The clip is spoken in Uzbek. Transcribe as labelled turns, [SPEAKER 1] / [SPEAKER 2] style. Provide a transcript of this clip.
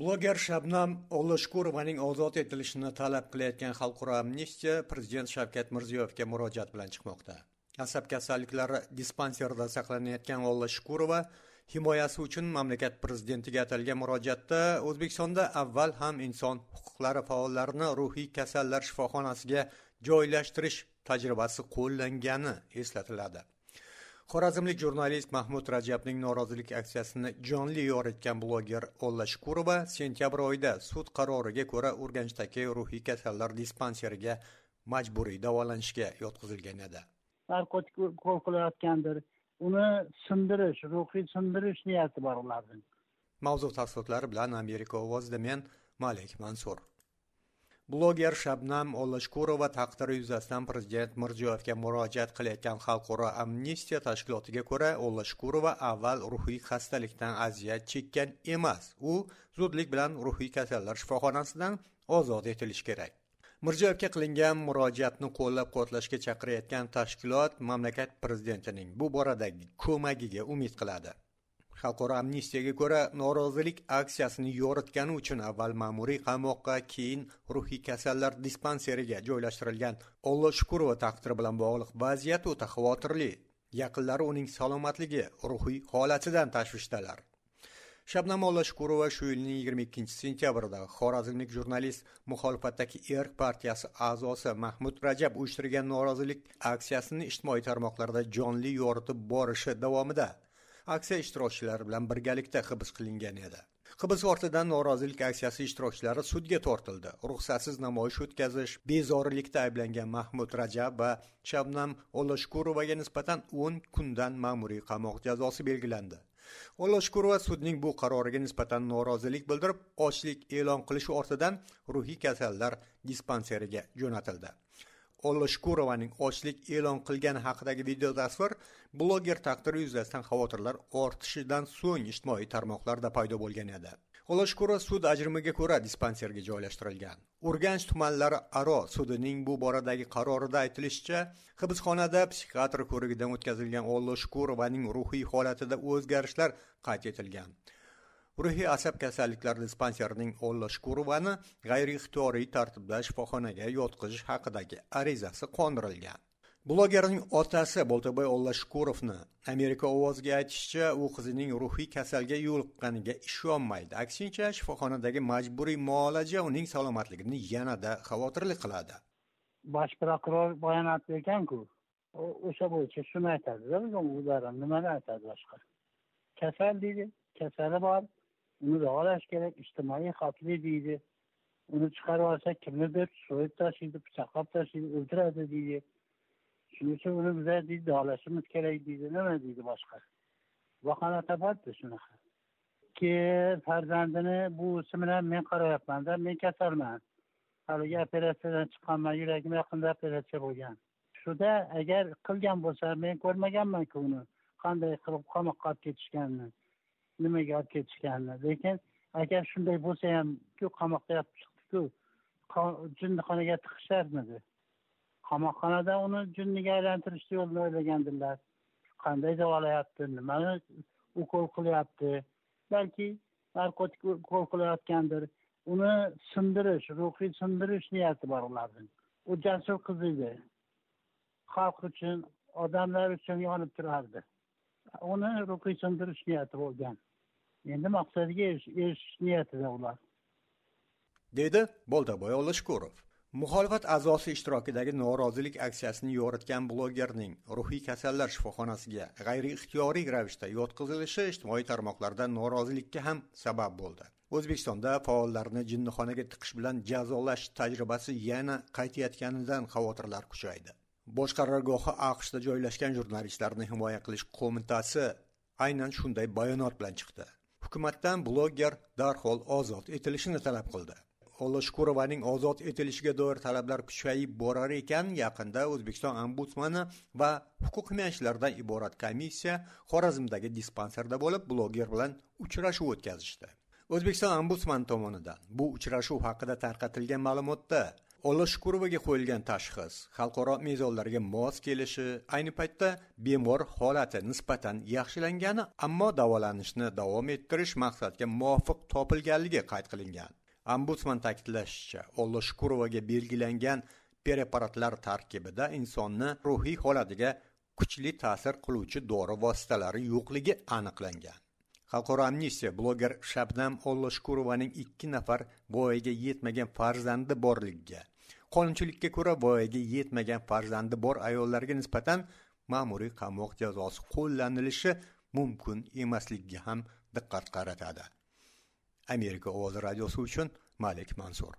[SPEAKER 1] bloger shabnam olashkurovaning ozod etilishini talab qilayotgan xalqaro amnistiya prezident shavkat mirziyoyevga murojaat bilan chiqmoqda. Asab kasalliklari dispanserida saqlanayotgan olashkurova himoyasi uchun mamlakat prezidentiga atalgan murojaatda o'zbekistonda avval ham inson huquqlari faollarini ruhiy kasallar shifoxonasiga joylashtirish tajribasi qo'llangani eslatiladi. Xorazmlik jurnalist mahmud rajabning norozilik aksiyasini jonli yoritgan bloger olla shukurova sentyabr oyida sud qaroriga ko'ra urganchdagi ruhiy kasallar dispanseriga majburiy davolanishga yotqizilgan edi.
[SPEAKER 2] Narkotik qo'l qilayotgandir. Uni sindirish ruhiy sindirish niyati bor ularning.
[SPEAKER 1] Mavzu tafsilotlari bilan amerika ovozida men malik mansur bloger shabnam olashkurova taqdiri yuzasidan prezident mirziyoyevga murojaat qilayotgan xalqaro amnistiya tashkilotiga ko'ra olashkurova avval ruhiy xastalikdan aziyat chekkan emas. U zudlik bilan ruhiy kasallar shifoxonasidan ozod etilishi kerak. Mirziyoyevga qilingan murojaatni qo'llab quvvatlashga chaqirayotgan tashkilot mamlakat prezidentining bu boradagi ko'magiga umid qiladi. Xalqaro amnistiyaga ko'ra norozilik aksiyasini yoritgani uchun avval ma'muriy qamoqqa keyin ruhiy kasallar dispanseriga joylashtirilgan. Olloh shukurova taqdiri bilan bog'liq vaziyat o'ta xavotirli. Yaqinlari uning salomatligi ruhiy holatidan tashvishdalar. Shabnam shukurova shu yilning yigirma ikkinchi sentyabrida xorazmlik jurnalist muxolifatdagi erk partiyasi a'zosi mahmud rajab uyushtirgan norozilik aksiyasini ijtimoiy tarmoqlarda jonli yoritib borishi davomida aksiya ishtirokchilari bilan birgalikda hibs qilingan edi. Hibs ortidan norozilik aksiyasi ishtirokchilari sudga tortildi. Ruxsatsiz namoyish o'tkazish bezorilikda ayblangan mahmud rajab va shabnam olashkurovaga nisbatan o'n kundan ma'muriy qamoq jazosi belgilandi. Olashkurova sudning bu qaroriga nisbatan norozilik bildirib ochlik e'lon qilishi ortidan ruhiy kasallar dispanseriga jo'natildi. Olla shukurovaning ochlik e'lon qilgani haqidagi video tasvir bloger taqdiri yuzasidan xavotirlar ortishidan so'ng ijtimoiy tarmoqlarda paydo bo'lgan edi. Olla shukurova sud ajrimiga ko'ra dispanserga joylashtirilgan. Urganch tumanlari aro sudining bu boradagi qarorida aytilishicha hibsxonada psixiatr ko'rigidan o'tkazilgan olla shukurovaning ruhiy holatida o'zgarishlar qayd etilgan. Ruhiy asab kasalliklari dispanserining olla shukurovani g'ayriixtiyoriy tartibda shifoxonaga yotqizish haqidagi arizasi qondirilgan. Blogerning otasi boltaboy ollashukurovni amerika ovoziga aytishicha u qizining ruhiy kasalga yo'liqqaniga ishonmaydi. Aksincha shifoxonadagi majburiy muolaja uning salomatligini yanada xavotirli qiladi.
[SPEAKER 2] Bosh prokuror bayonot berganku o'sha bo'yicha shuni aytadida nimani aytadi boshqa? Kasal deydi kasali bor. Uni davolash kerak ijtimoiy xavfli deydi. Uni chiqarib olsa kimnidir so'yib tashlaydi pichoqlab tashlaydi o'ldiradi deydi. Shuning uchun uni biza deydi davolashimiz kerak deydi. Nima deydi boshqa? Va qanaqa topadi shunaqa. Keyin farzandini buvisi bilan men qarayapmanda men kasalman. Haligi operatsiyadan chiqqanman yuragim yaqinda operatsiya bo'lgan. Shuda agar qilgan bo'lsa men ko'rmaganmanku uni. Qanday qilib qamoqqa olib ketishganini. Nimaga olib ketishganini. Lekin agar shunday bo'lsa ham ku qamoqda yotib chiqdiku jinnixonaga tiqisharmidi? Qamoqxonada uni jinniga aylantirishni yo'lini o'ylagandirlar. Qanday davolayapti nimani ukol qilyapti? Balki narkotik ukol qilayotgandir. Uni sindirish ruhiy sindirish niyati bor ularni u jasur qiz edi. Xalq uchun odamlar uchun yonib turardi. Uni ruhiy sindirish niyati bo'lgan. Endi maqsadiga erishish niyatida ular.
[SPEAKER 1] Dedi boltaboy olashkurov muxolifat a'zosi ishtirokidagi norozilik aksiyasini yoritgan blogerning ruhiy kasallar shifoxonasiga g'ayri ixtiyoriy ravishda yotqizilishi ijtimoiy tarmoqlarda norozilikka ham sabab bo'ldi. O'zbekistonda faollarni jinnixonaga tiqish bilan jazolash tajribasi yana qaytayotganidan xavotirlar kuchaydi. Bosh qarorgohi aqshda joylashgan jurnalistlarni himoya qilish qo'mitasi aynan shunday bayonot bilan chiqdi. Hukumatdan bloger darhol ozod etilishini talab qildi. Olashkurovaning ozod etilishiga doir talablar kuchayib borar ekan yaqinda o'zbekiston ombudsmani va huquq himoyachilaridan iborat komissiya xorazmdagi dispanserda bo'lib bloger bilan uchrashuv o'tkazishdi. O'zbekiston ombudsmani tomonidan bu uchrashuv haqida tarqatilgan ma'lumotda olashkurovaga qo'yilgan tashxis xalqaro mezonlarga mos kelishi ayni paytda bemor holati nisbatan yaxshilangani ammo davolanishni davom ettirish maqsadga muvofiq topilganligi qayd qilingan. Ombudsman ta'kidlashicha olashkurovaga belgilangan preparatlar tarkibida insonni ruhiy holatiga kuchli ta'sir qiluvchi dori vositalari yo'qligi aniqlangan. Xalqaro amnistiya bloger shabnam ollashkurovaning ikki nafar voyaga yetmagan farzandi borligiga qonunchilikka ko'ra voyaga yetmagan farzandi bor ayollarga nisbatan ma'muriy qamoq jazosi qo'llanilishi mumkin emasligiga ham diqqat qaratadi. Amerika ovozi radiosi uchun malik mansur.